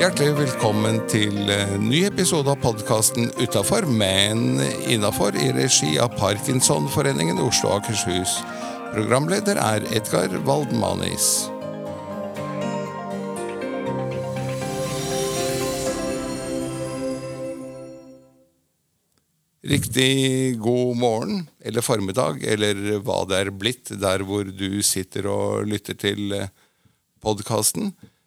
Hjertelig velkommen til en ny episode av podkasten Utafor, men innafor, i regi av Parkinsonforeningen Oslo og Akershus. Programleder er Edgar Waldmanis. Riktig god morgen, eller formiddag, eller hva det er blitt der hvor du sitter og lytter til podkasten.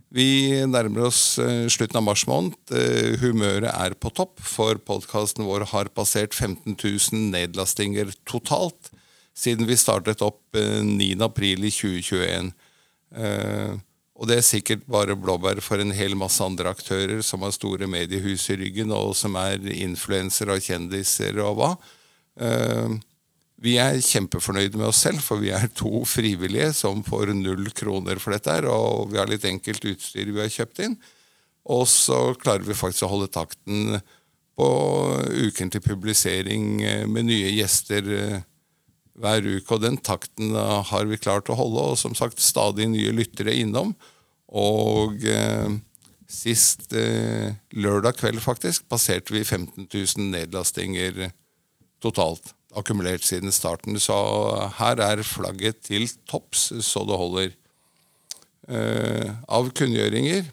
Vi nærmer oss eh, slutten av mars måned. Eh, humøret er på topp, for podkasten vår har passert 15 000 nedlastinger totalt siden vi startet opp 9. Eh, i 2021. Og det er sikkert bare blåbær for en hel masse andre aktører som har store mediehus i ryggen, og som er influensere og kjendiser og hva. Vi er kjempefornøyde med oss selv, for vi er to frivillige som får null kroner for dette. Og vi har litt enkelt utstyr vi har kjøpt inn. Og så klarer vi faktisk å holde takten på ukentlig publisering eh, med nye gjester eh, hver uke, og den takten har vi klart å holde. Og som sagt, stadig nye lyttere innom. Og eh, sist eh, lørdag kveld, faktisk, passerte vi 15 000 nedlastinger totalt. Akkumulert siden starten. Så her er flagget til topps så det holder. Eh, av kunngjøringer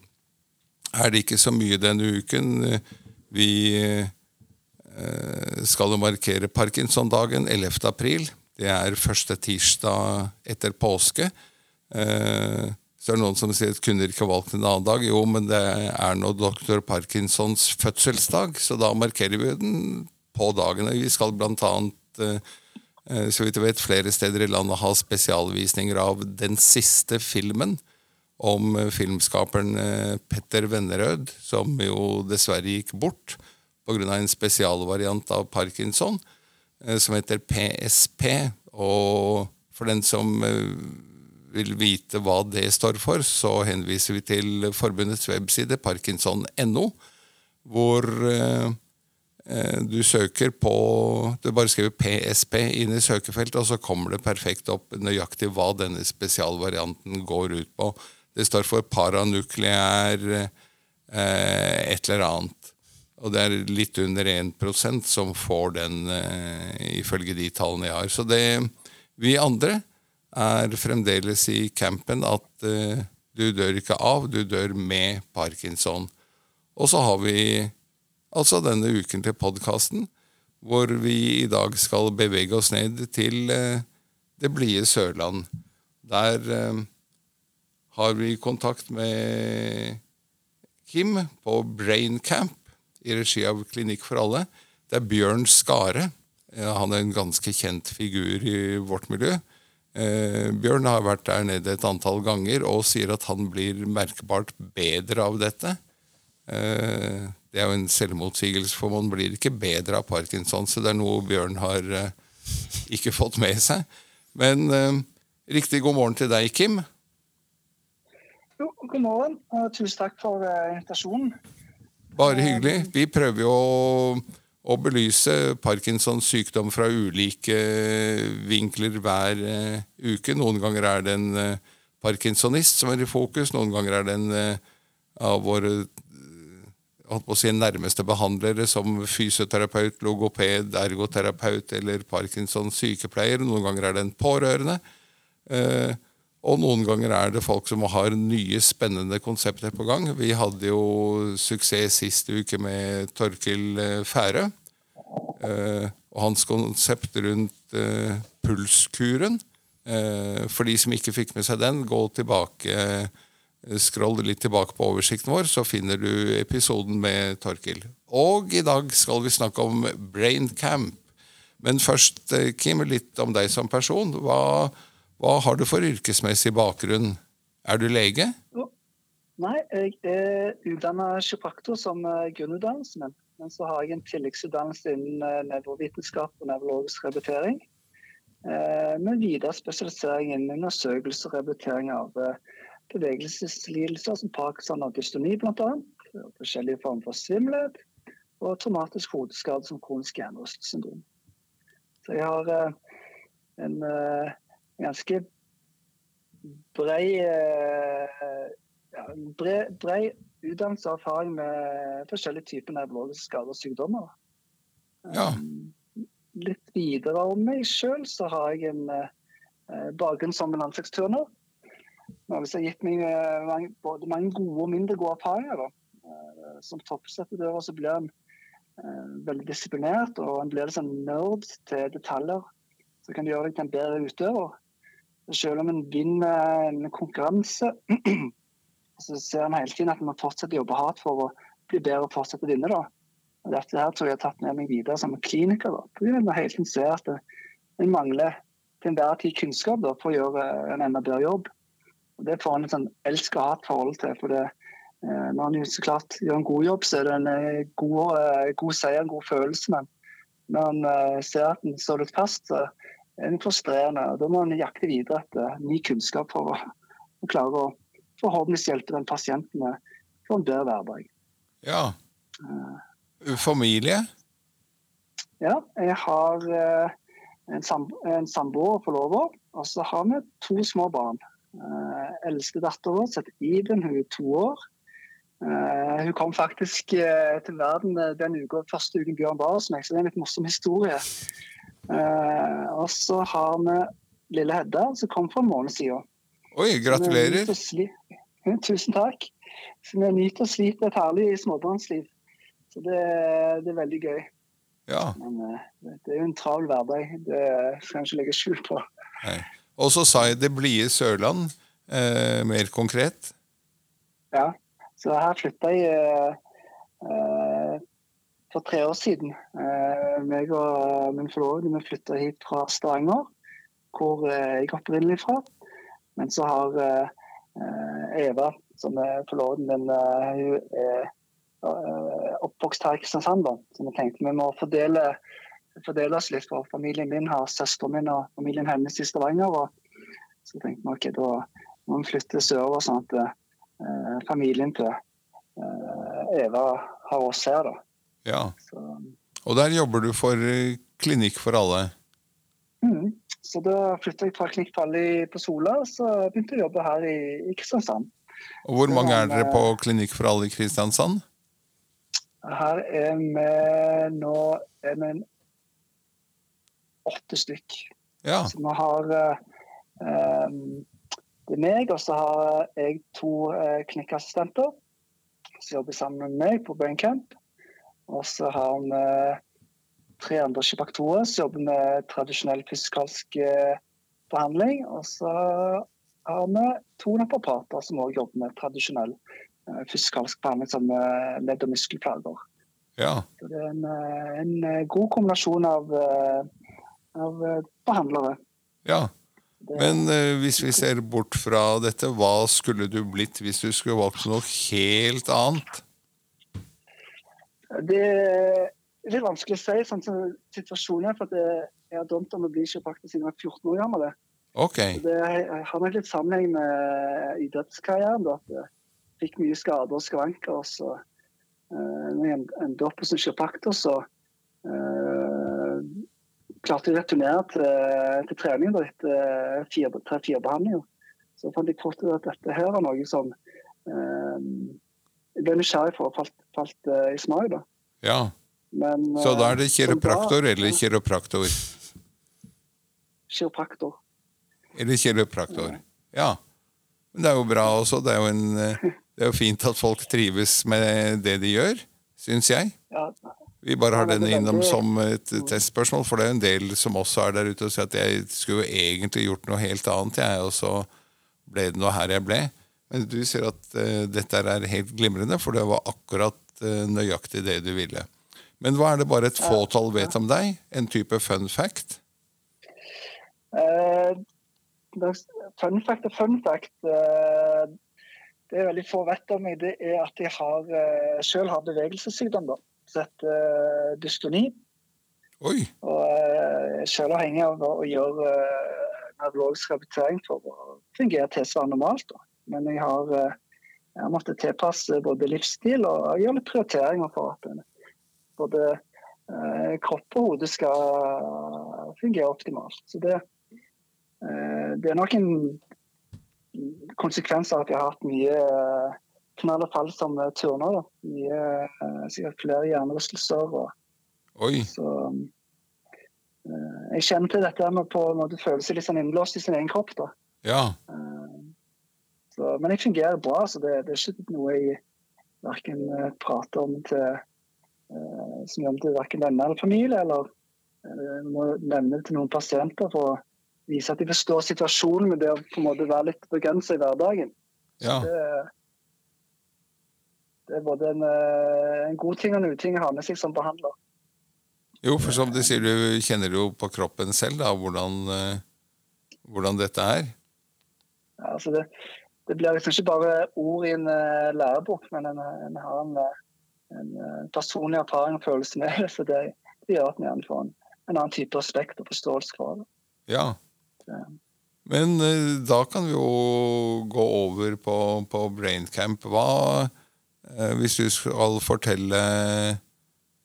er det ikke så mye denne uken. Vi eh, skal jo markere Parkinson-dagen 11. april. Det er første tirsdag etter påske. Eh, så er det noen som sier at kunne ikke valgt en annen dag. Jo, men det er nå doktor Parkinsons fødselsdag, så da markerer vi den på dagen. Vi skal blant annet, så vidt jeg vet, flere steder i landet har spesialvisninger av den siste filmen om filmskaperen Petter Vennerød, som jo dessverre gikk bort pga. en spesialvariant av parkinson. Eh, som heter PSP. Og for den som eh, vil vite hva det står for, så henviser vi til forbundets webside, parkinson.no, hvor eh, du søker på Du bare skriver PSP inn i søkefeltet, og så kommer det perfekt opp nøyaktig hva denne spesialvarianten går ut på. Det står for paranukleær et eller annet. Og det er litt under 1% som får den, eh, ifølge de tallene jeg har. Så det, vi andre er fremdeles i campen at eh, du dør ikke av, du dør med parkinson. Og så har vi altså denne ukentlige podkasten, hvor vi i dag skal bevege oss ned til uh, det blide Sørland. Der har vi kontakt med Kim på Brain Camp i regi av Klinikk for alle. Det er Bjørn Skare. Han er en ganske kjent figur i vårt miljø. Eh, Bjørn har vært der nede et antall ganger og sier at han blir merkbart bedre av dette. Eh, det er jo en selvmotsigelse, for man blir ikke bedre av parkinson, så det er noe Bjørn har eh, ikke fått med seg. Men eh, riktig god morgen til deg, Kim. Jo, god morgen, og tusen takk for invitasjonen. Bare hyggelig. Vi prøver jo å, å belyse Parkinsons sykdom fra ulike vinkler hver uke. Noen ganger er det en parkinsonist som er i fokus, noen ganger er det en av våre holdt på å si, nærmeste behandlere som fysioterapeut, logoped, ergoterapeut eller Parkinsons sykepleier. Noen ganger er det en pårørende. Uh, og noen ganger er det folk som har nye, spennende konsepter på gang. Vi hadde jo suksess sist uke med Torkil eh, Færø. Eh, og hans konsept rundt eh, pulskuren. For de som ikke fikk med seg den, gå tilbake, scroll litt tilbake på oversikten vår, så finner du episoden med Torkil. Og i dag skal vi snakke om Brain Camp. Men først, Kim, litt om deg som person. Hva hva har du for yrkesmessig bakgrunn? Er du lege? Nei, jeg er utdanna kiropraktor som eh, grunnutdannelse men, Men så har jeg en tilleggsutdannelse innen eh, nevrovitenskap og nevrologisk rehabilitering. Eh, med videre spesialisering innen undersøkelse og rehabilitering av bevegelseslidelser som Parkinson og dystoni bl.a. Forskjellige former for svimmelhet og traumatisk hodeskade som kronisk hjernerystsyndrom. Så jeg har en ganske brei eh, ja, bred, bred utdannelse og erfaring med forskjellige typer nevrologiske skader og sykdommer. Ja. Um, litt videre om meg sjøl, så har jeg en uh, bakgrunn som landslagsturner. Noe som har gitt meg mange, både mange gode og mindre gode erfaringer. Da. som toppsettedører så blir en veldig disiplinert, og en blir sånn nerd til detaljer. Så kan du gjøre deg til en bedre utøver. Selv om en vinner en konkurranse, så ser en hele tiden at en må fortsette å jobbe hardt for å bli bedre og fortsette å vinne. da. Og dette her tror jeg har tatt med meg videre som kliniker. da. Fordi jeg hele tiden ser at en mangler til enhver tid kunnskap da, for å gjøre en enda bedre jobb. Og Det får en et sånn elsk og hat-forhold til. for det, eh, Når han så klart gjør en god jobb, så er det en eh, god, eh, god seier, en god følelse. Men når han ser at han står litt fast, så er det frustrerende. og Da må han jakte videre etter ny kunnskap for å, å klare å forhåpentligvis hjelpe den pasienten med for en bedre hverdag. Ja. Familie? Ja, jeg har en, sam en samboer og forlover, og så har vi to små barn. Uh, eldste datteren vår heter Iben, hun er to år. Uh, hun kom faktisk uh, til verden den uka, første uken Bjørn var hos meg, så det er en litt morsom historie. Og så har vi lille Hedda, som kom for en måned siden. Oi, gratulerer. Tusen takk. Så vi nyter og sliter et herlig småbarnsliv. Så det, det, er veldig gøy. Ja. Men det er jo en travel hverdag. Det skal jeg ikke legge skjul på. Nei. Og så sa jeg det blide Sørland, eh, mer konkret? Ja, så her flytta jeg eh, for tre år siden. Eh, meg og min forlovede flytta hit fra Stavanger, hvor jeg er opprinnelig fra. Men så har eh, Eva, som er forloveden min, eh, hun er eh, oppvokst her i Kristiansand. Da. Så vi tenkte vi må fordele, fordele oss litt. For familien min har søsteren min og familien hennes i Stavanger. Og så tenkte vi ok, da må vi flytte sørover, sånn at eh, familien til Eva har oss her. da. Ja. Så. Og der jobber du for Klinikk for alle? Mm. Så da flytta jeg fra Klinikk for alle på Sola, så begynte jeg å jobbe her i, i Kristiansand. Og Hvor mange er dere på Klinikk for alle i Kristiansand? Her er vi nå er vi åtte stykk. Ja. Så vi har um, Det er meg, og så har jeg to uh, klinikkassistenter som jobber sammen med meg på Braincamp. Og så har vi tre andre kiropraktorer som jobber med tradisjonell fysikalsk behandling. Og så har vi to naprapater som også jobber med tradisjonell fysikalsk behandling som ledd- og muskelplager. Ja. Så det er en, en god kombinasjon av, av behandlere. Ja. Men uh, hvis vi ser bort fra dette, hva skulle du blitt hvis du skulle valgt noe helt annet? Det er litt vanskelig å si sånn som situasjonen er. for Jeg har drømt om å bli kiropraktor siden jeg var 14 år gammel. Okay. Det har nok litt sammenheng med idrettskarrieren. da, at Jeg fikk mye skader og skavanker. og så uh, når jeg endte opp som kiropraktor, så klarte jeg å returnere til, til trening da, etter tre-fire behandlinger. Så fant jeg fort ut at dette her var noe som eh, jeg ble nysgjerrig for og falt, falt uh, i smak. da. Ja. Men, Så da er det kiropraktor eller kiropraktor? Kiropraktor. Eller kiropraktor. Ja. Men det er jo bra også. Det er jo, en, det er jo fint at folk trives med det de gjør, syns jeg. Ja. Vi bare har denne innom som et testspørsmål, for det er en del som også er der ute og sier at jeg skulle jo egentlig gjort noe helt annet, jeg, og så ble det noe her jeg ble. Men du sier at uh, dette er helt glimrende, for det var akkurat uh, nøyaktig det du ville. Men hva er det bare et fåtall vet om deg? En type fun fact? Uh, fun fact og fun fact Det er veldig få vet om meg, det er at jeg har, selv har bevegelsessykdom. da, som uh, dystoni. Oi. Og uh, selv avhengig av å gjøre nevrologisk rehabilitering for å fungere tilsvarende normalt. da. Men jeg har, jeg har måttet tilpasse både livsstil og gjøre litt prioriteringer for at både uh, kropp og hode skal fungere optimalt. Så det, eh, det er nok en konsekvens av at jeg har hatt mye eh, knall og fall som turner. Da. Mye, sikkert flere hjernerystelser. Oi. Så jeg kjenner til dette med på en måte føle seg litt sånn innblåst i sin egen kropp. da. Ja. Så, men jeg fungerer bra, så det, det er ikke noe jeg verken prater om til som gjør til verken venner eller familie, eller må nevne det til noen pasienter for å vise at de forstår situasjonen med det å på en måte være litt begrensa i hverdagen. Ja. Det, det, er både en, eh, en, god ting og en uting å ha med seg som behandler. Jo, for som du sier, du kjenner jo på kroppen selv da, hvordan, eh, hvordan dette er. Ja, altså det, det, blir liksom ikke bare ord i en uh, lærebok, men en, en har en, en, personlig erfaring og følelse med det. Så det, det gjør at vi gjerne får en, en annen type respekt og forståelse for det. Ja. Men uh, da kan vi jo gå over på, på Braincamp. Hva, eh, hvis du skal fortelle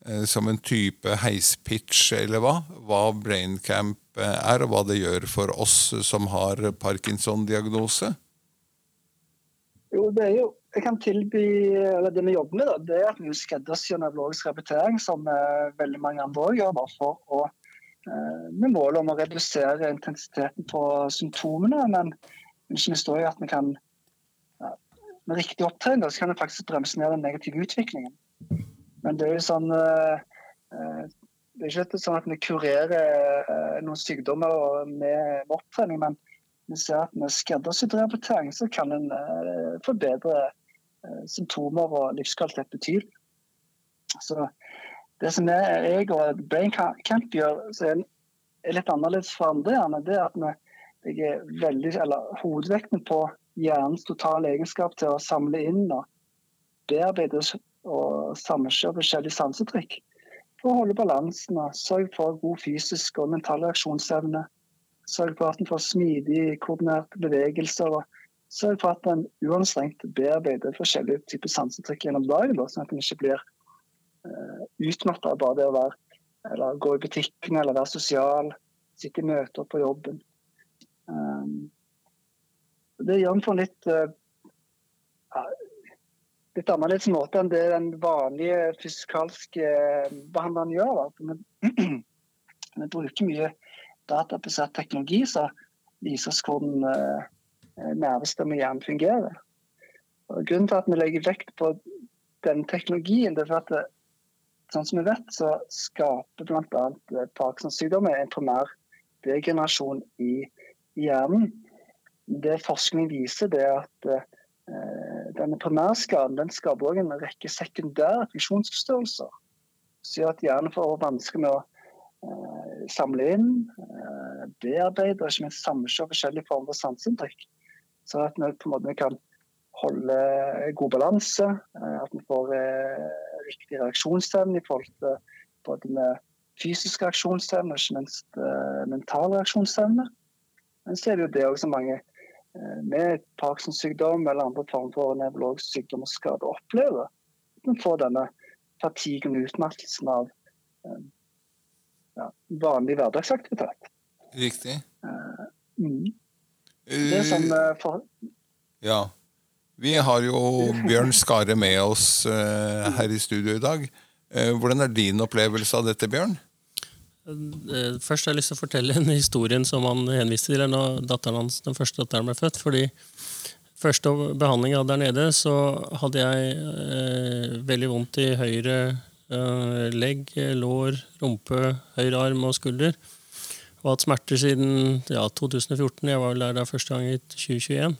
eh, som en type heispitch, eller hva, hva Braincamp er, og hva det gjør for oss som har Parkinson-diagnose? Jo, det er jo jeg kan tilby, eller Det vi jobber med, da, det er at vi skreddersyr nevrologisk rehabilitering, som veldig mange andre også gjør, bare for å Eh, med mål om å redusere intensiteten på symptomene. Men ikke minst også at vi kan med riktig opptrening så kan en faktisk bremse ned den negative utviklingen. Men det er jo sånn eh, eh, det er ikke sånn at vi kurerer noen sykdommer med, med opptrening, men vi ser at med skreddersydd rehabilitering så kan en forbedre symptomer og livskvalitet betydelig. Så det som jeg og Brain Camp gjør, som er litt annerledes for andre, det er at vi legger veldig, eller hovedvekten på hjernens totale egenskap til å samle inn og bearbeide og samkjøre forskjellige sansetrykk. For å holde balansen og sørge for god fysisk og mental reaksjonsevne. Sørge for at en får smidig, koordinerte bevegelser. og Sørge for at en uanstrengt bearbeider forskjellige typer sansetrykk gjennom dagen, sånn at en ikke blir uh, utmatta av bare det å være, eller gå i butikken eller være sosial, sitte i møter på jobben. Um, det gjør en på en litt uh, litt annerledes måte enn det den vanlige fysikalske eh, behandleren gjør. Vi, vi, bruker mye databasert teknologi som viser oss hvordan uh, nervestem og hjernen fungerer. Og grunnen til at vi legger vekt på den teknologien, det er for at sånn som vi vet, så skaper bl.a. Parkinsons sykdom en primær degenerasjon i, hjernen. Det forskning viser, det er at eh, denne primærskaden den skaper også en rekke sekundære funksjonsforstyrrelser. Som gjør at hjernen får vansker med å eh, samle inn, eh, bearbeide og ikke minst samse forskjellige former for sanseinntrykk. Så at vi på en måte kan holde god balanse, eh, at vi får eh, riktig reaksjonsevne i forhold til både med fysisk reaksjonsevne og ikke minst uh, mental reaksjonsevne. Men så er det jo det også mange med Parkinson-sykdom eller andre former for nevrologisk sykdom og skade opplever. Man får denne fatiguen og utmattelsen av uh, ja, vanlig hverdagsaktivitet. Riktig. Mm. Det er som for... Ja. Vi har jo Bjørn Skare med oss her i studio i dag. Hvordan er din opplevelse av dette, Bjørn? Eh, først har jeg lyst til å fortelle en historien som han henviste til da datteren hans, den første datteren ble født. fordi Første behandling der nede, så hadde jeg eh, veldig vondt i høyre eh, legg, lår, rumpe, høyre arm og skulder. Og hatt smerter siden ja, 2014. Jeg var vel der da første gang i 2021.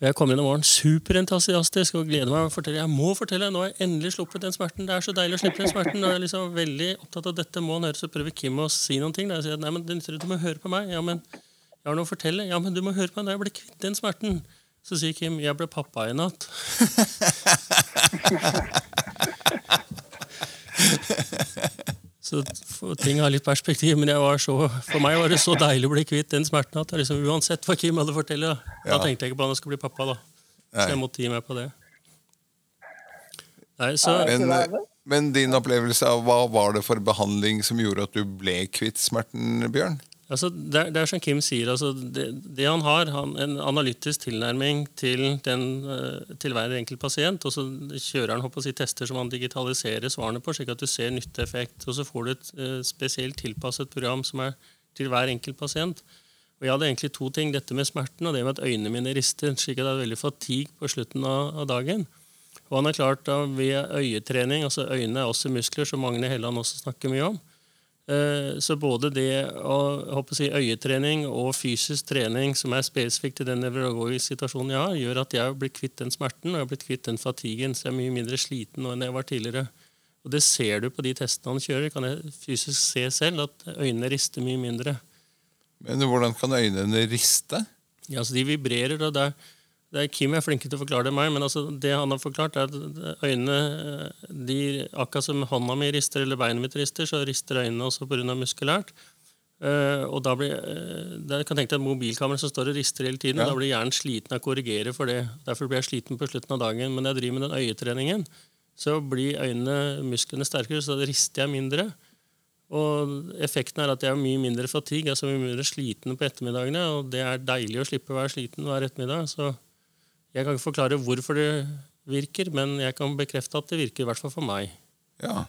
Jeg kom inn om morgenen superentusiastisk og gleder meg. å fortelle. Jeg må fortelle, Nå har jeg endelig sluppet den smerten. Det er så deilig å slippe den smerten. Jeg er liksom veldig opptatt av dette må han høre, så prøver Kim å si noen ting. Jeg sier nei, men du må høre på meg. Ja, men jeg har noe å fortelle. Ja, men du må høre på meg da jeg ble kvitt den smerten. Så sier Kim jeg ble pappa i natt. Så ting har litt perspektiv, men så, for meg var det så deilig å bli kvitt den smerten at liksom, uansett hva Kim hadde fortalt, da, ja. da tenkte jeg ikke på at han skulle bli pappa. da. Så jeg måtte gi meg på det. Nei, så... men, men, din opplevelse av hva var det for behandling som gjorde at du ble kvitt smerten, Bjørn? Altså, det, er, det, er, som Kim sier, altså, det, det, han har, han, en analytisk tilnærming til, den, eh, til hver enkelt pasient. og Så kjører han si, tester som han digitaliserer svarene på, slik at du ser nytteeffekt. Og så får du et uh, spesielt tilpasset program som er til hver enkelt pasient. Og Jeg hadde egentlig to ting. Dette med smerten og det med at øynene mine rister. slik at det er veldig fatigue på slutten av, av dagen. Og han har klart da ved øyetrening, altså øynene er også muskler, som Magne Helland også snakker mye om Eh, så både det å si, øyetrening og fysisk trening som er spesifikt til den nevrologiske situasjonen jeg har, gjør at jeg har blitt kvitt den smerten og jeg har blitt kvitt den fatiguen. Så jeg er mye mindre sliten nå enn jeg var tidligere. Og det ser du på de testene han kjører. Kan jeg fysisk se selv at øynene rister mye mindre. Men hvordan kan øynene riste? Ja, så De vibrerer. og det er det er Kim er flinkere til å forklare det enn meg, men altså det han har forklart, er at øynene eh, de, Akkurat som hånda mi rister eller beinet mitt rister, så rister øynene også pga. muskulært. Uh, og da blir, uh, der kan tenke deg et mobilkamera som står og rister hele tiden. Ja. Da blir hjernen sliten av å korrigere for det. Derfor blir jeg sliten på slutten av dagen. Men når jeg driver med den øyetreningen, så blir øynene, musklene sterkere, så da rister jeg mindre. Og effekten er at jeg er mye mindre fatigue, altså mye mindre sliten på ettermiddagene. Og det er deilig å slippe å være sliten hver ettermiddag. Så jeg kan ikke forklare hvorfor det virker, men jeg kan bekrefte at det virker, i hvert fall for meg. Ja.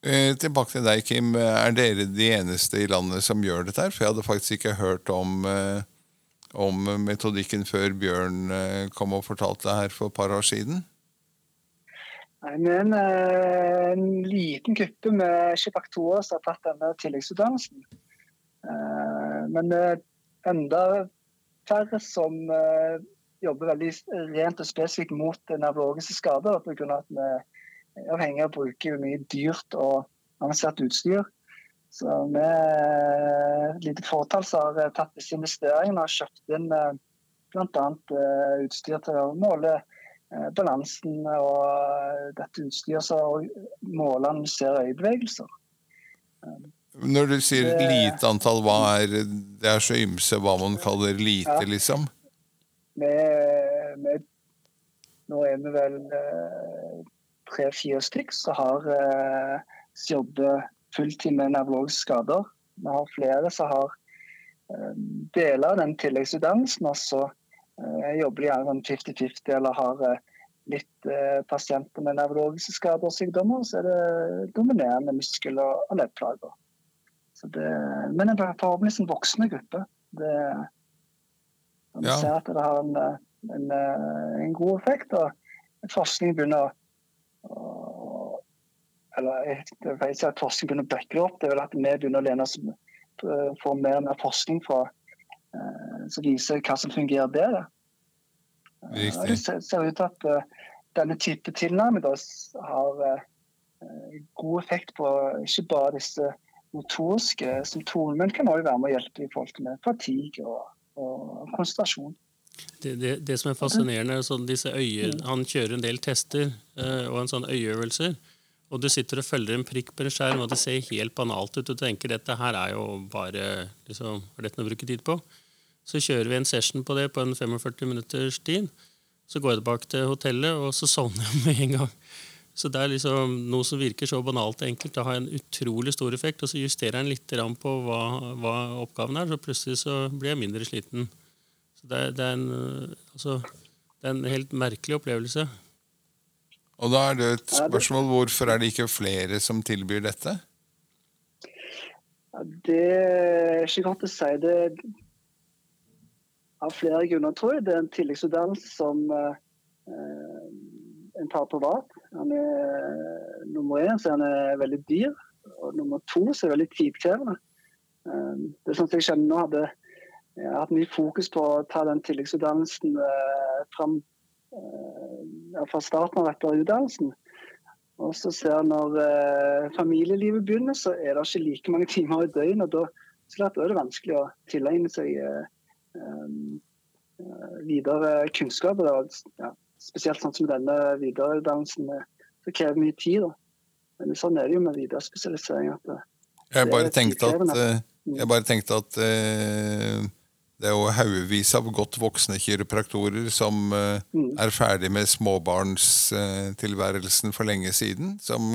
Eh, tilbake til deg, Kim. Er dere de eneste i landet som gjør dette? her? For jeg hadde faktisk ikke hørt om, eh, om metodikken før Bjørn eh, kom og fortalte det her for et par år siden. Nei, Vi er en, eh, en, liten gruppe med kiropraktorer som har tatt denne tilleggsutdannelsen. Eh, men er enda færre som uh, jobber veldig rent og spesifikt mot nevrologiske skader. Pga. at vi er avhengig av å bruke mye dyrt og avansert utstyr. Så vi et lite fåtall som har tatt disse investeringene og kjøpt inn bl.a. Utstyr til å måle balansen og dette utstyret som måler analyserer øyebevegelser. Når du sier det, lite antall, hva er det er så ymse hva man kaller lite, ja. liksom? Med, med, nå er vi vel eh, tre-fire stykk som har eh, jobber fulltid med nevrologiske skader. Vi har flere som har eh, deler av den tilleggsutdannelsen, og så eh, jobber de gjerne 50-50 eller har eh, litt eh, pasienter med nevrologiske skader og sykdommer. Så er det dominerende muskel- og leddplager. Det, men er forhåpentligvis en voksende gruppe. Det, man ja. ser at det har en, en, en, god effekt. og Forskning begynner å eller jeg, jeg si at forskning begynner å backe opp. Det er vel at vi begynner å lene oss få mer og mer forskning fra, eh, som viser hva som fungerer bedre. Riktig. Det ser, ser ut til at uh, denne type tilnærming har uh, god effekt på ikke bare disse motoriske symptomer, men kan også være med å hjelpe forhold med fatigue og, og konsentrasjon. Det, det, det, som er fascinerende, er sånn disse øye, mm. han kjører en del tester uh, og en sånn øyeøvelser. Og du sitter og følger en prikk på en skjerm, og det ser helt banalt ut. Du tenker dette her er jo bare liksom, Er dette noe å bruke tid på? Så kjører vi en session på det på en 45 minutters tid. Så går jeg tilbake til hotellet, og så sovner jeg med en gang. Så det er liksom noe som virker så banalt og enkelt. Det har en utrolig stor effekt. Og så justerer en litt på hva, hva, oppgaven er, så plutselig så blir jeg mindre sliten. Så det, er, det, er en, altså, det er en helt merkelig opplevelse. Og da er det et spørsmål hvorfor er det ikke flere som tilbyr dette? Det er ikke godt å si. Det av flere grunner, tror jeg. Det er en tilleggsutdannelse som uh, en privat. Han er, nummer én så er han veldig dyr, og nummer to så er det veldig tidkrevende. Ehm, det er sånn at jeg kjenner nå hadde jeg har hatt mye fokus på å ta den tilleggsutdannelsen eh, fram eh, fra starten av etter utdannelsen. Og så ser jeg når eh, familielivet begynner, så er det ikke like mange timer i døgnet. og Da er det vanskelig å tilegne seg eh, eh, videre kunnskap. Og, ja, spesielt sånn som denne videreutdannelsen, det krever mye tid. Da. Men sånn er det jo med viderespesialisering. at det, jeg bare at, eh, jeg bare tenkte at det er jo haugevis av godt voksne kiropraktorer som mm. er ferdig med småbarnstilværelsen for lenge siden. Som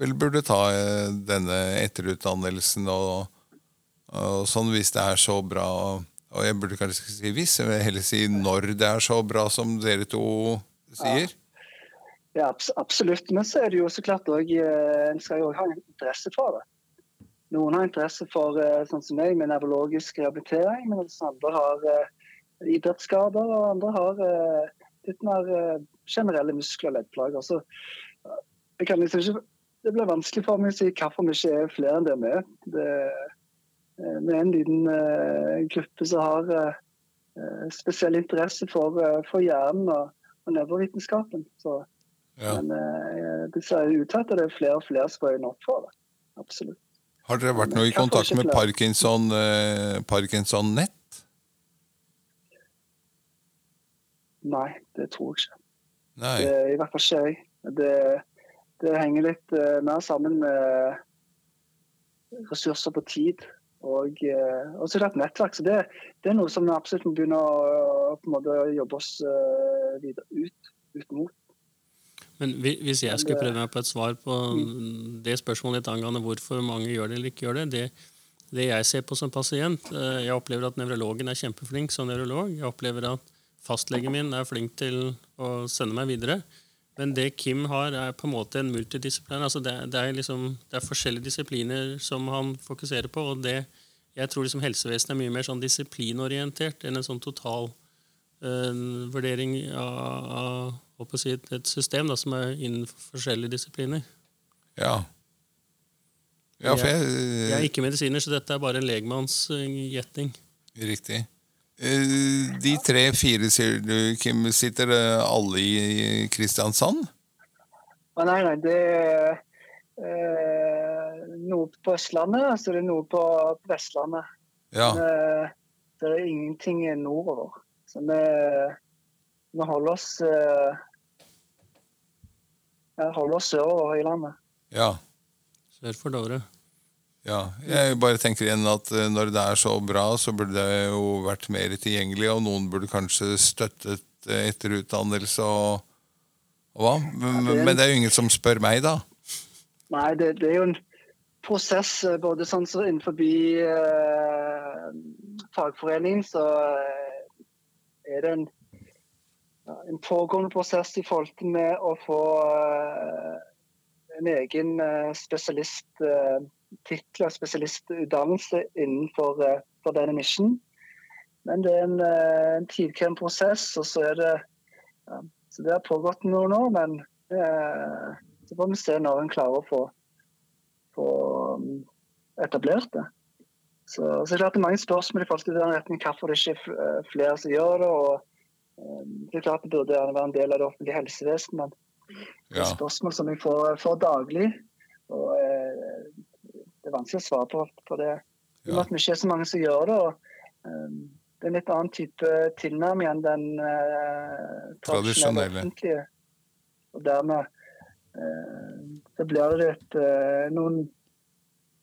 vel burde ta eh, denne etterutdannelsen og, og sånn hvis det er så bra. Og jeg burde kanskje si hvis, jeg vil heller si når det er så bra som dere to sier. Ja, ja absolutt. Men så er det jo så klart òg En skal jo ha interesse for det. Noen har interesse for sånn som meg, med nevrologisk rehabilitering, mens andre har idrettsskader, og andre har litt mer generelle muskel- og leddplager. Så jeg kan liksom ikke det blir vanskelig for meg å si hvorfor vi ikke er flere enn det vi er. Det, eh, vi er en liten uh, gruppe som har uh, spesiell interesse for, for hjernen og, og nevrovitenskapen. Ja. Men det ser ut til at det er flere og flere som øyner opp for det. Absolutt. Har dere vært noe i kontakt med Parkinson, Parkinson Nett? Nei, det tror jeg ikke. Nei. Det, I hvert fall ikke jeg. Det, det henger litt uh, mer sammen med ressurser på tid. Og, uh, og så er det et nettverk. Så det, det, er noe som vi absolutt må begynne å, måte, jobbe oss uh, videre ut, ut mot. Men hvis jeg skulle prøve meg på et svar på mm. det spørsmålet litt angående hvorfor mange gjør det eller ikke gjør det, det, det jeg ser på som pasient Jeg opplever at nevrologen er kjempeflink som nevrolog. Jeg opplever at fastlegen min er flink til å sende meg videre. Men det Kim har, er på en måte en multidisiplin. Altså det, det, er liksom, det, er forskjellige disipliner som han fokuserer på. og det, Jeg tror liksom helsevesenet er mye mer sånn disiplinorientert enn en sånn total øh, vurdering av, av si, et system da, som er innenfor forskjellige disipliner. Ja. ja jeg, jeg, er ikke medisiner, så dette er bare en legmannsgjetning. Riktig. Eh, de tre-fire, sier du, Kim, sitter alle i Kristiansand? Nei, nei, det er eh, noe på Østlandet, så det er noe på Vestlandet. Ja. Men, eh, det er ingenting nordover. Så vi, vi holder oss eh, holder oss sørover i landet. Ja. Sør for Dovre. Ja, jeg bare tenker igjen at eh, Når det er så bra, så burde det jo vært mer tilgjengelig, og noen burde kanskje støttet eh, etterutdannelse og, og hva. Men, ja, det men det er jo ingen som spør meg, da. Nei, det, det er jo en prosess eh, både sånn som innenfor eh, fagforeningen, så er det en, en, pågående prosess i forhold til med å få eh, en egen eh, spesialist. Eh, titler og spesialistutdannelse innenfor eh, for denne nisjen. Men det er en, eh, en tidkrevende prosess, og så er det ja, så Det har pågått noen år, men eh, så får vi se når en klarer å få, få um, etablert det. Så, så det er klart det er mange spørsmål i forhold til den retning, hvorfor det ikke er eh, flere som gjør det. og Det er klart det burde være en del av det offentlige helsevesenet, men det er spørsmål som vi får, får daglig. og vanskelig å svare på, på det. Med at vi ikke er så mange som gjør det. og um, Det er en litt annen type tilnærming enn den uh, tradisjonelle offentlige. Og dermed uh, så blir det et, uh, noen,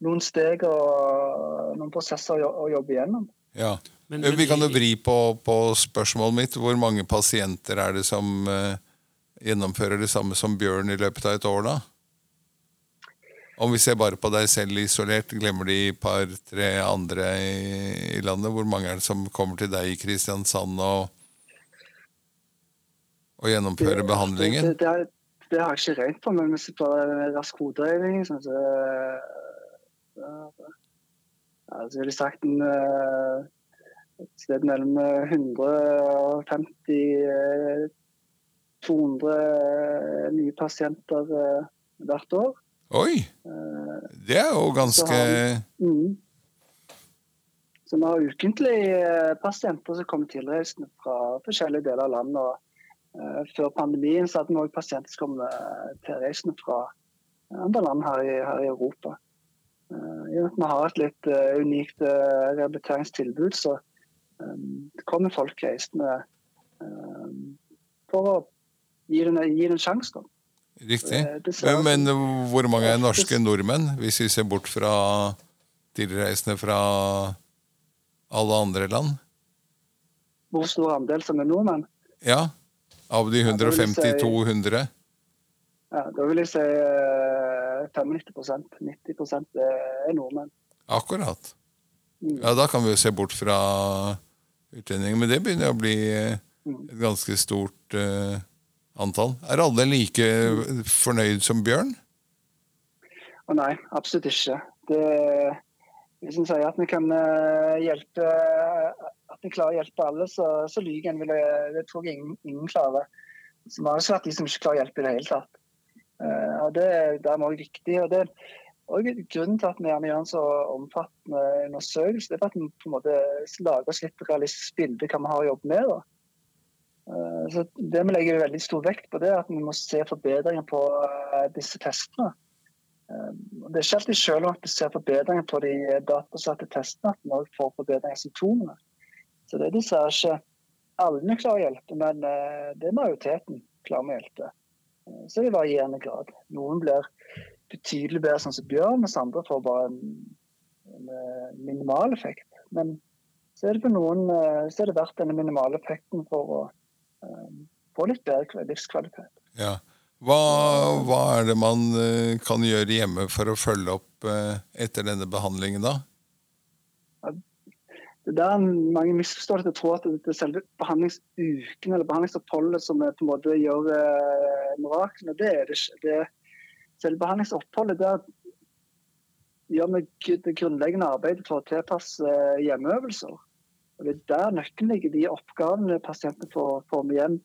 noen, steg og noen prosesser å, å jobbe gjennom. Ja, men, men, Vi kan jo vri på, på, spørsmålet mitt. Hvor mange pasienter er det som uh, gjennomfører det samme som Bjørn i løpet av et år, da? Om vi ser bare på deg selv isolert, glemmer de par-tre andre i, i, landet, hvor mange er det som kommer til deg i Kristiansand og, og gjennomfører det, behandlingen? Det, det, har jeg ikke regnet på, men hvis vi bare rask hoderegning sånn, så, så ville jeg sagt en, et sted mellom 150 200 nye pasienter hvert år. Oi! Eh, det er jo ganske Så, mm, så vi har ukentlig eh, pasienter som kommer tilreisende fra forskjellige deler av landet. Uh, før pandemien så hadde vi òg pasienter som kom tilreisende fra andre land her i, her i Europa. Uh, I og med at vi har et litt uh, unikt rehabiliteringstilbud, så um, kommer folk reisende for å gi dem gi en sjanse. Riktig. Men, men, hvor mange er norske nordmenn, hvis vi ser bort fra tilreisende fra alle andre land? Hvor stor andel som er nordmenn? Ja, av de 150-200? Ja, da vil jeg si 95% 90 er nordmenn. Akkurat. Mm. Ja, da kan vi jo se bort fra utlendinger, men det begynner å bli eh, Mm. et ganske stort eh, antall. Er alle like fornøyd som Bjørn? Å nei, absolutt ikke. Det, hvis en sier at vi kan eh, hjelpe at vi klarer å hjelpe alle, så, så lyver en. Det, Det tror jeg ingen, ingen klarer. Så vi har jo vært de som ikke klarer å hjelpe i det hele tatt. Uh, og Det, det er også viktig. og det og Grunnen til at vi gjør en så omfattende undersøkelse, det er for at vi på en måte lager oss litt realistisk bilde hva vi har å jobbe med. da. Eh, Så Det vi legger veldig stor vekt på, det at vi må se forbedringer på eh, disse testene. Eh, Det er ikke alltid selv om at vi ser forbedringer på de datasatte testene, at vi får forbedringer i symptomene. Så det er dessverre ikke alle klarer å hjelpe, men det er majoriteten klarer å hjelpe. Så i varierende grad. Noen blir betydelig bedre, sånn som Bjørn, mens andre får bare en, en minimal effekt. Men så er det for noen så er det verdt denne minimale effekten for å få litt bedre livskvalitet. Ja. Hva, hva er det man eh, kan gjøre hjemme for å følge opp eh, etter denne behandlingen, da? Det er der mange misforstår at Jeg tror at det er selve behandlingsuken eller behandlingsoppholdet som på en måte gjør eh, miraklene. Det er det ikke. Det selve behandlingsoppholdet der gjør vi det grunnleggende arbeidet for å tilpasse eh, hjemmeøvelser. Og Det er der nøkkelen ligger. De oppgavene pasientene får, får med hjem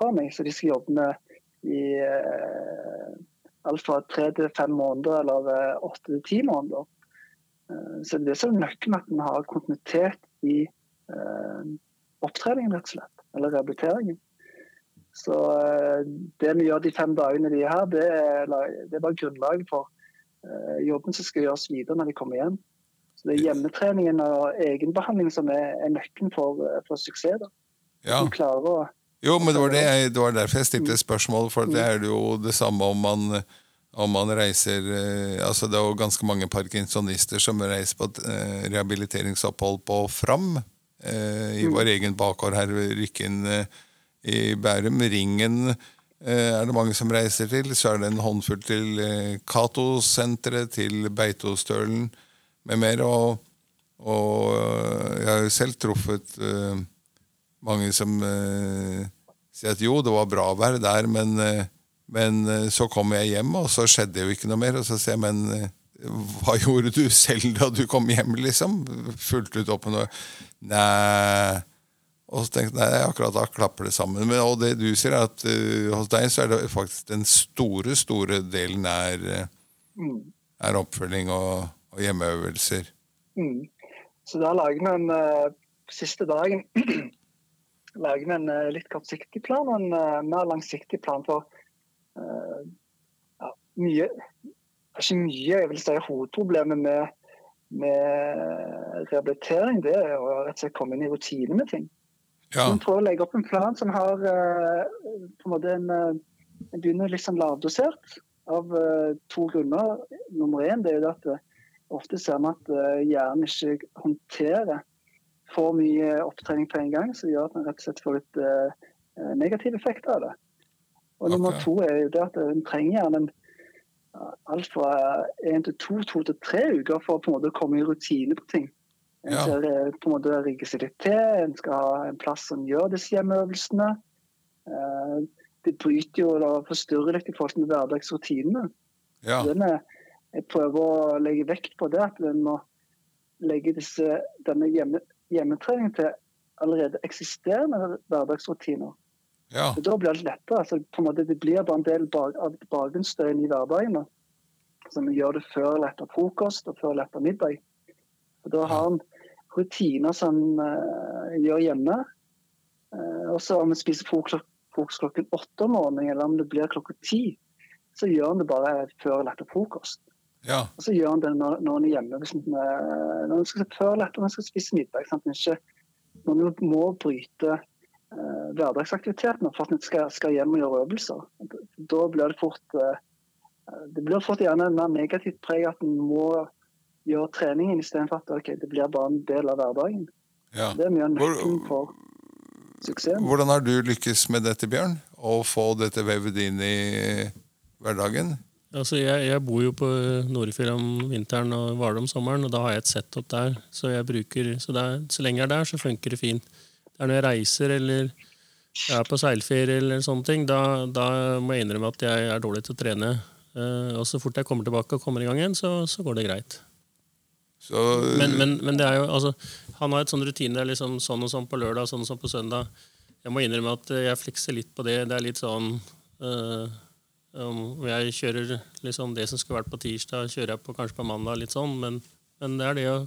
fra meg, så de skal jobbe med i eh, alt fra tre til fem måneder eller eh, åtte til ti måneder. Eh, Så det er så nøkkelen at en har kontinuitet i eh, opptreningen, rett og slett. Eller rehabiliteringen. Så eh, det vi gjør de fem dagene de er her, det er, det er bare grunnlaget for eh, jobben som skal gjøres videre når de kommer hjem. Så det er hjemmetreningen og egenbehandling som er, er nøkkelen for, for suksess. da. Ja. Du klarer å Jo, men det var, det, det var derfor jeg stilte spørsmål, for det er jo det samme om man, om man reiser eh, altså Det er jo ganske mange parkinsonister som reiser på et eh, rehabiliteringsopphold på Fram. eh, I vår egen bakgård her Rykken i Bærum. Ringen er det mange som reiser til. Så er det en håndfull til Cato-senteret, til Beitostølen med mer. Og, og eh, jeg har jo selv truffet uh, mange som uh, sier at jo, det var bra å være der, men, uh, men så kom jeg hjem, og så skjedde jo ikke noe mer. Og så sier jeg, men hva gjorde du selv da du kom hjem, liksom? Fulgte du opp med noe? Nei. Og så tenkte jeg, nei, akkurat da klapper det sammen. Men, og det du sier, er at uh, hos deg så er det faktisk den store, store delen er, mm. er oppfølging og, og hjemmeøvelser. Mm. Så da lager vi en eh, siste dagen lager vi en eh, litt kortsiktig plan og en eh, mer langsiktig plan for uh, ja, mye Ikke mye, jeg vil si hovedproblemet med, med rehabilitering det er å rett og slett komme inn i rutine med ting. Ja, Vi prøver å legge opp en plan som har uh, på en måte en, en begynner litt sånn lavdosert av uh, to grunner. Nummer én det er jo at ofte ser vi at eh, hjernen ikke håndterer for mye opptrening på en gang, som gjør at en rett og slett får litt eh, negativ effekt av det. Og nummer to er jo det at en trenger gjerne alt fra én til to, to til tre uker for å på en måte komme i rutine på ting. En Ja. skal eh, på en måte rigge seg litt til, en skal ha en plass som gjør disse hjemmeøvelsene. Eh, Det bryter jo og forstyrrer litt i forhold til hverdagsrutinene. ja, Det jeg prøver å legge vekt på, det at en må legge disse, denne hjemme, hjemmetreningen til allerede eksisterende hverdagsrutiner. ja. Da blir det lettere. Altså, på en måte, det blir bare en del bak, av bakgrunnsstøyen i hverdagen. da. Vi gjør det før eller etter frokost og før eller etter middag. Og Da har en rutiner som uh, gjør hjemme. Uh, og så om vi spiser frokost, frokost klokken åtte om morgenen, eller om det blir klokka ti, så gjør en det bare før eller etter frokost. Ja. Og så gjør han det når, når han er hjemme. Eh, når han skal før eller etter en skal spise middag. Sant? Ikke, når man må bryte eh, hverdagsaktiviteten for at man skal, skal hjem og gjøre øvelser. Da blir det fort eh, det blir fort gjerne mer negativt preg at en må gjøre treningen istedenfor at okay, det blir bare en del av hverdagen. ja. Det er mye av nøkkelen for suksessen. Hvordan har du lykkes med dette, Bjørn? Å få dette vevet inn i hverdagen? Altså, jeg, jeg bor jo på Nordfjell om vinteren og Hvaler om sommeren, og da har jeg et setup der. Så, jeg bruker, så, er, så lenge jeg er der, så funker det fint. Det er når jeg reiser eller jeg er på seilferie, eller sånne ting, da, da, må jeg innrømme at jeg er dårlig til å trene. Uh, og så fort jeg kommer tilbake og kommer i gang igjen, så, så går det greit. Så, men, men, men, det er jo, altså, han har et sånn rutine. Liksom sånn og sånn på lørdag, sånn og sånn på søndag. Jeg må innrømme at jeg flekser litt på det. Det er litt sånn uh, om jeg kjører liksom det som skulle vært på tirsdag, kjører jeg på kanskje på mandag. litt sånn, Men, men det er det å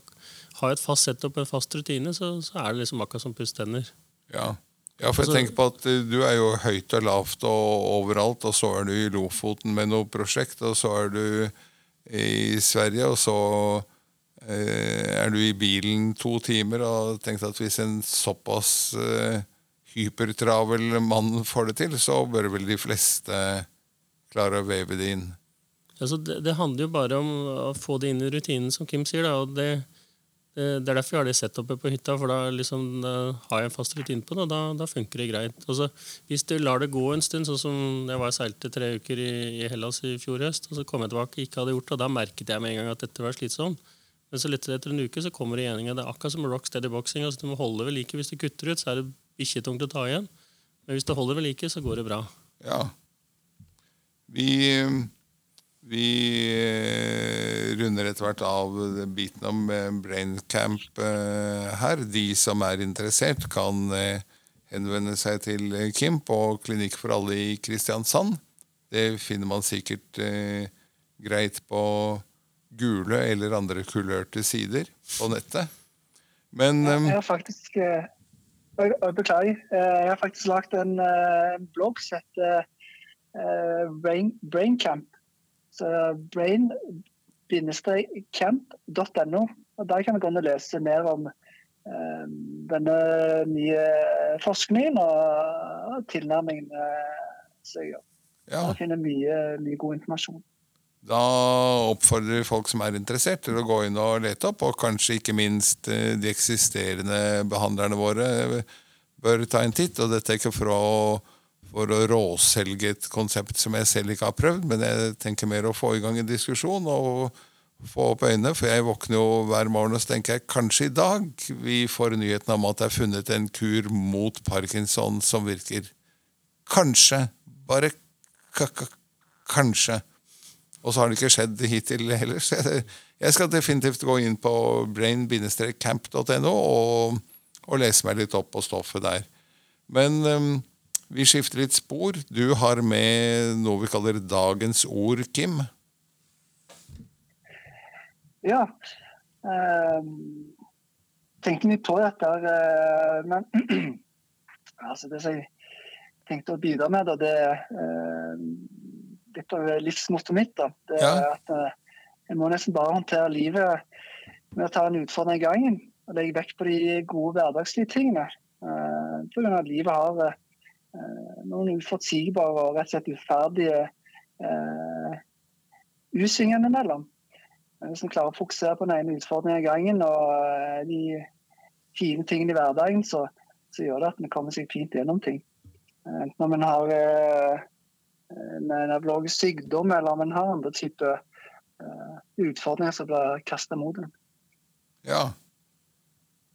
ha et fast setup, en fast rutine, så, så er det liksom akkurat som pusse tenner. Ja. ja. for jeg altså, tenker på at eh, du er jo høyt og lavt og overalt, og så er du i Lofoten med noe prosjekt, og så er du i Sverige, og så eh, er du i bilen to timer og tenkte at hvis en såpass eh, hypertravel mann får det til, så bør vel de fleste klare å veve det inn? Altså, det, det, handler jo bare om å få det inn i rutinen, som Kim sier. Da, og det, det, er derfor jeg har det setupet på hytta, for da, liksom, da har jeg en fast rutine på det, og da, da funker det greit. Altså, hvis du lar det gå en stund, sånn som jeg var seilte tre uker i, i, Hellas i fjor høst, og så kom jeg tilbake og ikke hadde gjort det, og da merket jeg med en gang at dette var slitsomt. Men så litt etter en uke så kommer det igjen. Det er akkurat som rock steady boxing. Altså, du må holde ved like. Hvis du kutter ut, så er det bikkjetungt å ta igjen. Men hvis du holder ved like, så går det bra. Ja, vi, vi eh, runder etter hvert av biten om eh, Braincamp eh, her. De som er interessert, kan henvende seg til Kim på Klinikk for alle i Kristiansand. Det finner man sikkert greit på gule eller andre kulørte sider på nettet. Men Jeg har faktisk Beklager. Jeg har faktisk lagd en blogg som heter Eh, brain, Braincamp. Brain-camp.no. og Der kan du gå inn og lese mer om eh, denne nye forskningen og tilnærmingen som jeg gjør. Ja. Og finner mye, mye god informasjon. Da oppfordrer vi folk som er interessert, til å gå inn og lete opp, og kanskje ikke minst eh, de eksisterende behandlerne våre bør ta en titt. Og dette er ikke for å for å råselge et konsept som jeg selv ikke har prøvd, men jeg tenker mer å få i gang en diskusjon og få opp øynene. For jeg våkner jo hver morgen og så tenker jeg kanskje i dag vi får nyheten om at det er funnet en kur mot parkinson som virker. Kanskje. Bare kanskje. Og så har det ikke skjedd hittil heller. Så jeg skal definitivt gå inn på brain-camp.no og, og, lese meg litt opp på stoffet der. Men um, vi skifter litt spor. Du har med noe vi kaller dagens ord, Kim. Ja. Eh, tenkte mye på dette. Eh, men altså det som jeg tenkte å bidra med, da, det er eh, litt av livsmottoet mitt. Da. Det er ja. at eh, jeg må nesten bare håndtere livet med å ta en utfordring i gangen. Og legge vekt på de gode hverdagslige tingene. Eh, Pga. at livet har noen uforutsigbare og rett og slett uferdige eh, usvingene. Hvis en klarer å fokusere på den ene utfordringen i gangen og eh, de fine tingene i hverdagen, så, så, gjør det at vi kommer seg fint gjennom ting. Eh, enten om en har eh, en nevrologisk sykdom eller om en har andre typer eh, utfordringer som blir kasta mot en. Ja.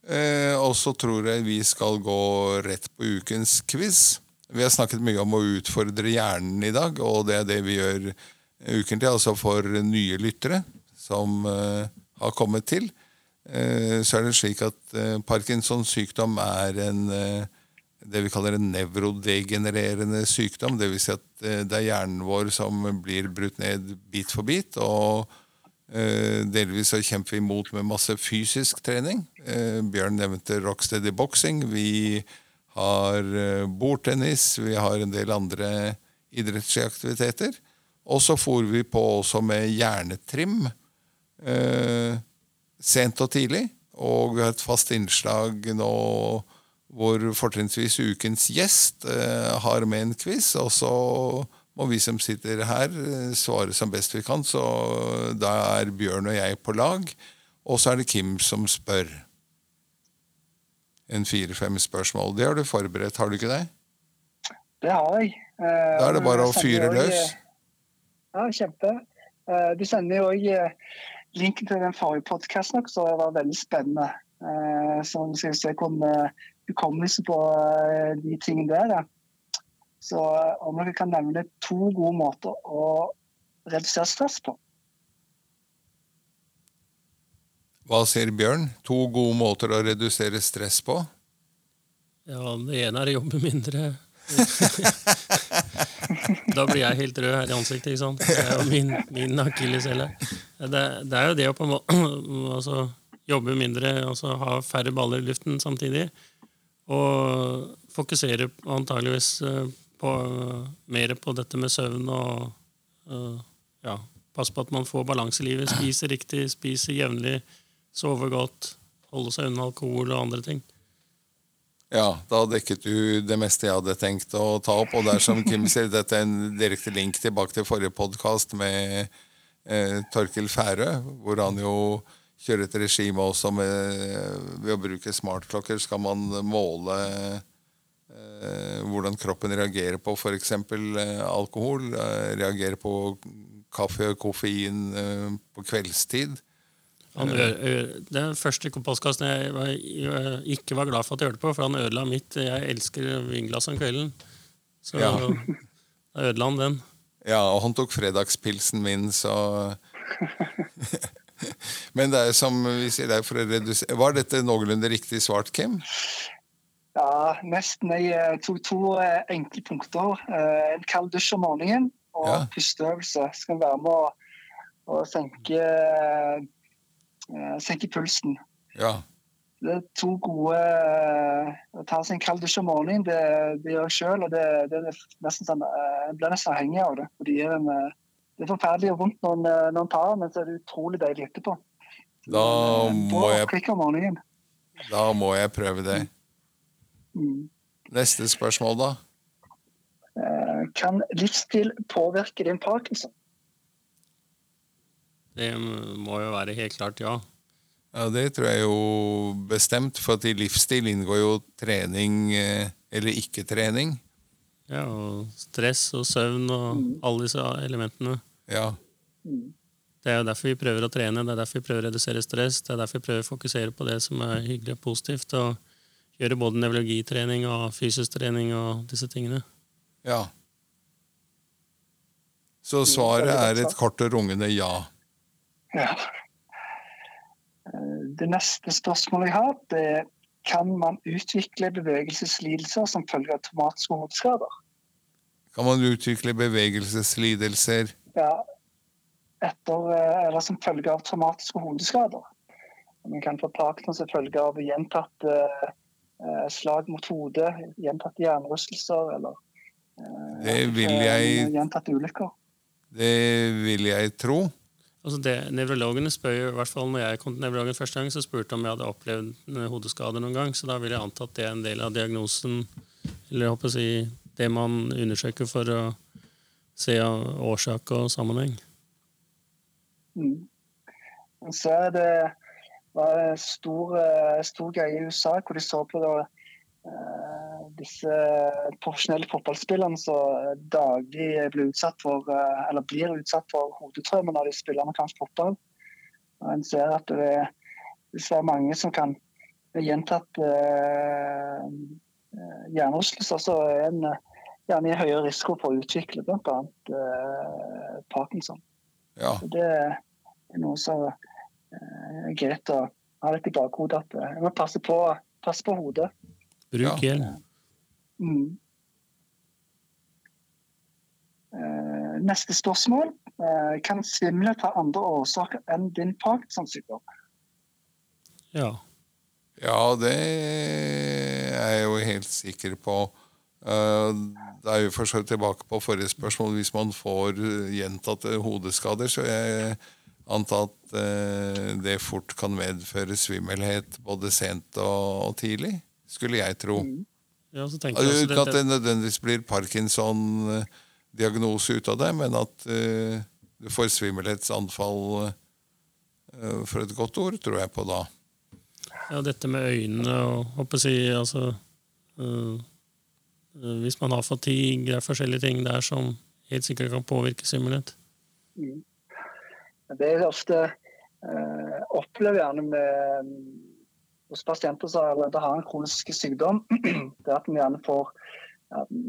Eh, og så tror jeg vi skal gå rett på ukens quiz. Vi har snakket mye om å utfordre hjernen i dag, og det er det vi gjør ukentlig. Altså for nye lyttere som uh, har kommet til. Uh, så er det slik at uh, Parkinsons sykdom er en, det vi kaller en nevrodegenererende sykdom. Dvs. Si at det er hjernen vår som blir brutt ned bit for bit. og Delvis så kjemper vi imot med masse fysisk trening. Bjørn nevnte Rocksteady Boxing. Vi har eh, bordtennis, vi har en del andre idrettslige aktiviteter. Og så for vi på også med hjernetrim eh, sent og tidlig. Og vi har et fast innslag nå hvor fortrinnsvis ukens gjest eh, har med en quiz. Og så må vi som sitter her, eh, svare som best vi kan. Så da er Bjørn og jeg på lag. Og så er det Kim som spør en fire-fem spørsmål. Det har du forberedt, har du ikke det? Det har jeg. Da er det bare å fyre løs. Ja, kjempe. Eh, du sender jo òg linken til den forrige podkasten, så det var veldig spennende. Eh, så vi skal se hvordan hukommelse på de tingene der. Så om dere kan nevne to gode måter å redusere stress på. Hva sier Bjørn? To gode måter å redusere stress på? Ja, Det ene er å jobbe mindre. da blir jeg helt rød her i ansiktet. ikke sant? Det er jo min, min akilleshæl. Det, er jo det å på en måte altså, jobbe mindre, altså ha færre baller i luften samtidig. Og fokusere antageligvis eh, på, mer på dette med søvn og uh, ja, passe på at man får balanse i livet. Spise riktig, spise jevnlig sove godt, holde seg unna alkohol og andre ting. Ja, da dekket du det meste jeg hadde tenkt å ta opp. Og det er som Kim sier, dette er en direkte link tilbake til forrige podkast med eh, Torkel Færø, hvor han jo kjører et regime også med Ved å bruke smartklokker skal man måle eh, hvordan kroppen reagerer på f.eks. Eh, alkohol. Eh, reagerer på kaffe og koffein eh, på kveldstid. Han den første podkasten jeg, var, jeg ikke var glad for at jeg hørte på, for han ødela mitt 'Jeg elsker vinglass om kvelden'. Så ja. da ødela han den. Ja, og han tok fredagspilsen min, så Men det er som vi sier, det er for å redusere Var dette noenlunde riktig svart, Kim? Ja, nesten. Jeg eh, tok to eh, enkle punkter. Eh, en kald dusj om morgenen og ja. pusteøvelse skal være med å senke Eh, senke pulsen. Ja. Det er to gode eh, Å ta seg en kald dusj om morgenen, det, det gjør jeg sjøl. Og det, det, er nesten sånn, eh, jeg blir nesten avhengig av det. Fordi en, det er forferdelig og vondt når, når en tar men så er det utrolig deilig etterpå. Da må, jeg, da må jeg prøve det. Mm. Neste spørsmål, da? Kan livsstil påvirke din parkinson? Det må jo være helt klart ja. Ja, Det tror jeg jo bestemt, for at i livsstil inngår jo trening eh, eller ikke-trening. Ja, og stress og søvn og mm. alle disse elementene. Ja. Det er jo derfor vi prøver å trene, det er derfor vi prøver å redusere stress, det er derfor vi prøver å fokusere på det som er hyggelig og positivt, og gjøre både nevrologitrening og fysisk trening og disse tingene. Ja. Så svaret er et kort og rungende ja. Ja. Eh, det neste spørsmålet jeg har, det er kan man utvikle bevegelseslidelser som følge av traumatiske hodeskader? Kan man utvikle bevegelseslidelser? Ja, etter, eh, eller som følge av traumatiske hodeskader. Man kan få Parkinson som følge av gjentatte uh, slag mot hodet, gjentatte hjernerystelser eller uh, det vil jeg, gjentatte ulykker. Det vil jeg tro. Altså det, Nevrologene spør jo, i hvert fall når jeg kom til nevrologen første gang, så spurte om jeg hadde opplevd hodeskader noen gang. Så da vil jeg anta at det er en del av diagnosen, eller jeg håper å si, det man undersøker for å se årsak og sammenheng. Mm. Så er det var en stor, eh, stor greie i USA hvor de så på det, disse profesjonelle fotballspillerne som daglig blir utsatt for, eh, eller blir utsatt for hodetraumer når de spiller amerikansk fotball. Og en ser at det er, det mange som kan gjentatt uh, hjernerystelser, så er en gjerne i høyere risiko for å utvikle bl.a. Uh, parkinson. Ja. Så det er noe som uh, er greit å ha litt i bakhodet. At uh, må passe på, passe på hodet. Bruk hjelm. Mm. Uh, neste spørsmål. Uh, kan svimmelhet ha andre årsaker enn din Parkinson-sykdom? Ja. Ja, det er jeg jo helt sikker på. Uh, det er jo for så vidt tilbake på forrige spørsmål. Hvis man får gjentatte hodeskader, så jeg antar at det fort kan medføre svimmelhet både sent og, og tidlig skulle jeg tro. Mm. Ja, så jeg Ikke at det nødvendigvis blir Parkinson-diagnose ut av det, men at uh, du får svimmelhetsanfall uh, for et godt ord, tror jeg på da. Ja, dette med øynene og håper å si altså uh, Hvis man har fatigue, det er forskjellige ting der som helt sikkert kan påvirke svimmelhet. Mm. Det er ofte eh, Opplever gjerne med hos pasienter som allerede har en kronisk sykdom, det er at vi gjerne får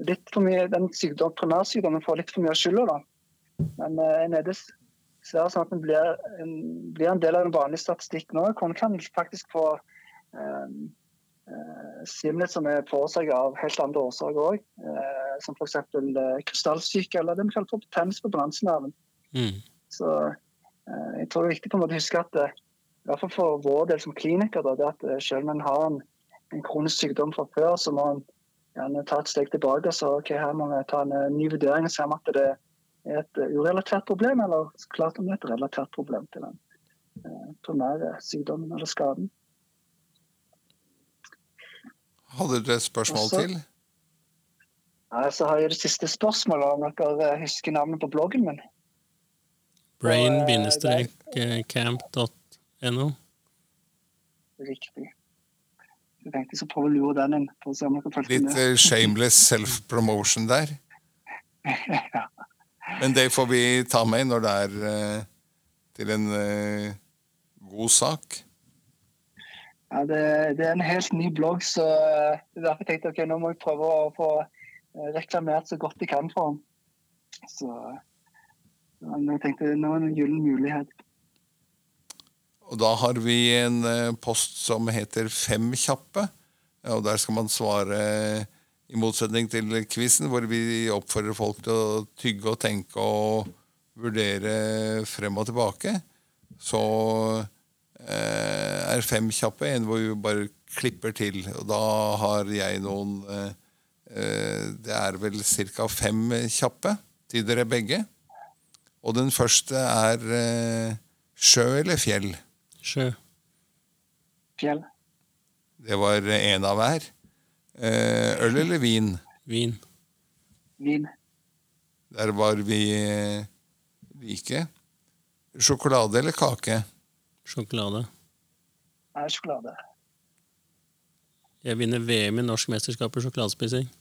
litt for mye, den sykdom, primærsykdommen får litt for mye av skylda. Men eh, en er dessverre sånn at den blir en, blir en del av den vanlige statistikken nå. Hvordan kan faktisk få eh, eh, svimmelhet som er forårsaket av helt andre årsaker òg. Eh, som f.eks. Eh, krystallsyke eller det vi kaller for betennelse på balansenerven. Mm. Så eh, jeg tror det er viktig på en måte å huske at eh, hvert fall for vår del som kliniker, da, det at eh, selv om en har en, en kronisk sykdom fra før, så må en gjerne ta et steg tilbake. og Så ok, her må vi ta en eh, ny vurdering og se om at det er et eh, urelatert problem, eller klart om det er et relatert problem til den eh, primære sykdommen eller skaden. Hadde dere et spørsmål Også- til? Nei, så har jeg det siste spørsmålet, om dere husker navnet på bloggen min. Brain-camp.no. Riktig. Jeg tenkte så prøve å lure den inn. for å se om dere fulgte Litt med. eh, shameless self-promotion der. ja. Men det får vi ta med når det er eh, til en eh, god sak. Ja, det, det er en helt ny blogg, så derfor det er jeg okay, nå må jeg prøve å få reklamert så godt jeg kan for den. Så men jeg tenkte nå er det en gyllen mulighet. Og da har vi en eh, post som heter Fem kjappe. Og der skal man svare i motsetning til quizen, hvor vi oppfordrer folk til å tygge og tenke og vurdere frem og tilbake. Så eh, er Fem kjappe en hvor vi bare klipper til. Og da har jeg noen eh, eh, Det er vel ca. fem kjappe til dere begge. Og den første er eh, sjø eller fjell. Sjø. Fjell. Det var én av hver. Eh, Øl eller vin? Vin. Vin. Der var vi eh, like. Sjokolade eller kake? Sjokolade. Er sjokolade. Jeg vinner VM i norsk mesterskap i sjokoladespising.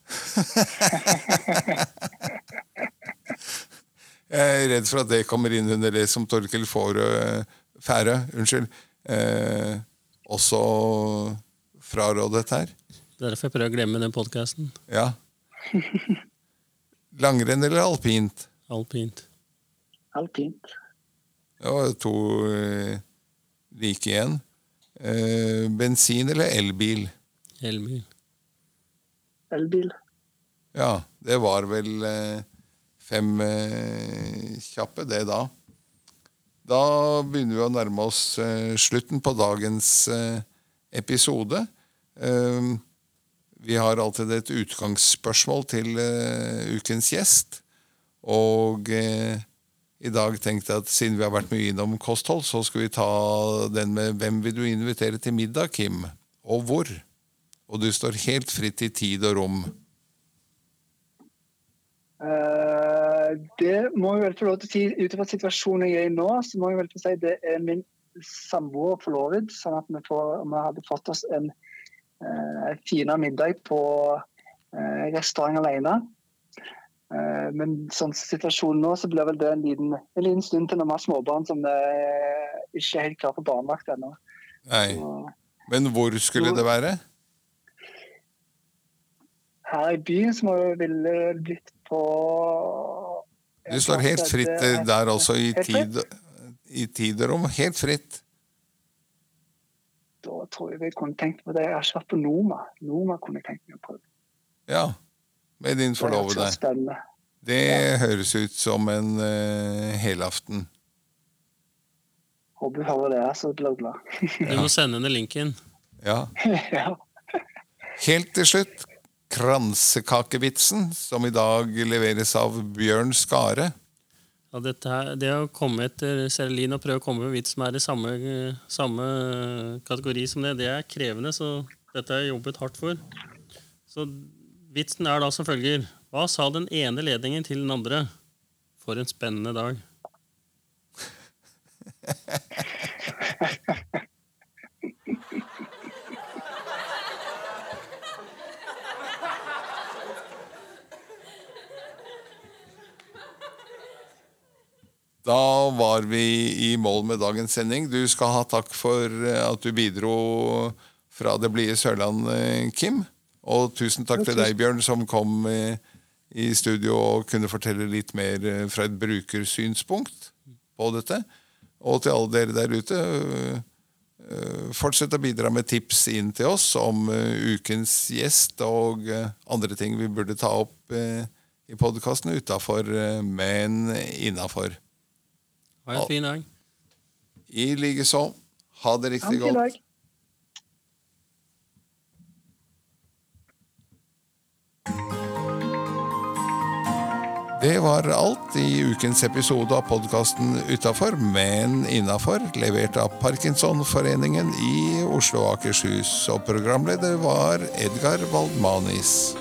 Jeg er redd for at det kommer inn under det som Torkel Fårø Færø unnskyld, eh, også frarådet her. Er derfor jeg prøver å glemme den podkasten. Ja. Langrenn eller alpint? Alpint. Alpint. Det var to eh, like igjen. Eh, bensin eller elbil? Elbil. Elbil. Ja, det var vel eh, fem eh, kjappe, det da. Da begynner vi å nærme oss eh, slutten på dagens eh, episode. Eh, vi har alltid et utgangsspørsmål til eh, ukens gjest. Og eh, i dag tenkte jeg at siden vi har vært mye innom kosthold, så skal vi ta den med 'Hvem vil du invitere til middag, Kim?' Og hvor? Og du står helt fritt i tid og rom. Eh, det må jeg vel få lov til å si, ut ifra situasjonen jeg er i nå, så må jeg vel få si det er min samboer forlovet, sånn at vi, får, vi hadde fått oss en uh, finere middag på eh, restaurant alene. Eh, men sånn situasjonen nå, så blir vel det en liten, en liten stund til når vi har småbarn som eh, ikke er helt klar for barnevakt ennå. Nei. Så Men hvor skulle det være? Her i byen så må det ville blitt på Du står helt fritt eh, der også, i tid, i tid og rom. Helt fritt. Da tror jeg jeg kunne tenkt på det. Jeg har ikke vært på Noma. Noma kunne jeg tenkt meg å prøve. Ja. Med din forlovede. Det, det Det høres ut som en uh, helaften. Håper du hører det, så blir jeg glad. Du må sende henne linken. Ja. ja. Helt til slutt kransekakevitsen, som i dag leveres av Bjørn Skare. Ja, dette her, det å komme etter Serelin og prøve å komme med vits som er i samme, samme kategori som det, det er krevende, så dette har jeg jobbet hardt for. Så vitsen er da som følger. Hva sa den ene ledningen til den andre? For en spennende dag. Da var vi i mål med dagens sending. Du skal ha takk for eh, at du bidro fra det blide Sørland, eh, Kim. Og tusen takk til deg, Bjørn, som kom eh, i studio og kunne fortelle litt mer fra et brukersynspunkt på dette. Og til alle dere der ute, fortsett å bidra med tips inn til oss om ukens gjest og andre ting vi burde ta opp i podkasten utafor, men innafor. Ha en fin dag. I likeså. Ha det riktig godt. dag. Det var alt i ukens episode av podkasten Utafor, men innafor, levert av Parkinsonforeningen i Oslo og Akershus. Og programleder var Edgar Waldmanis.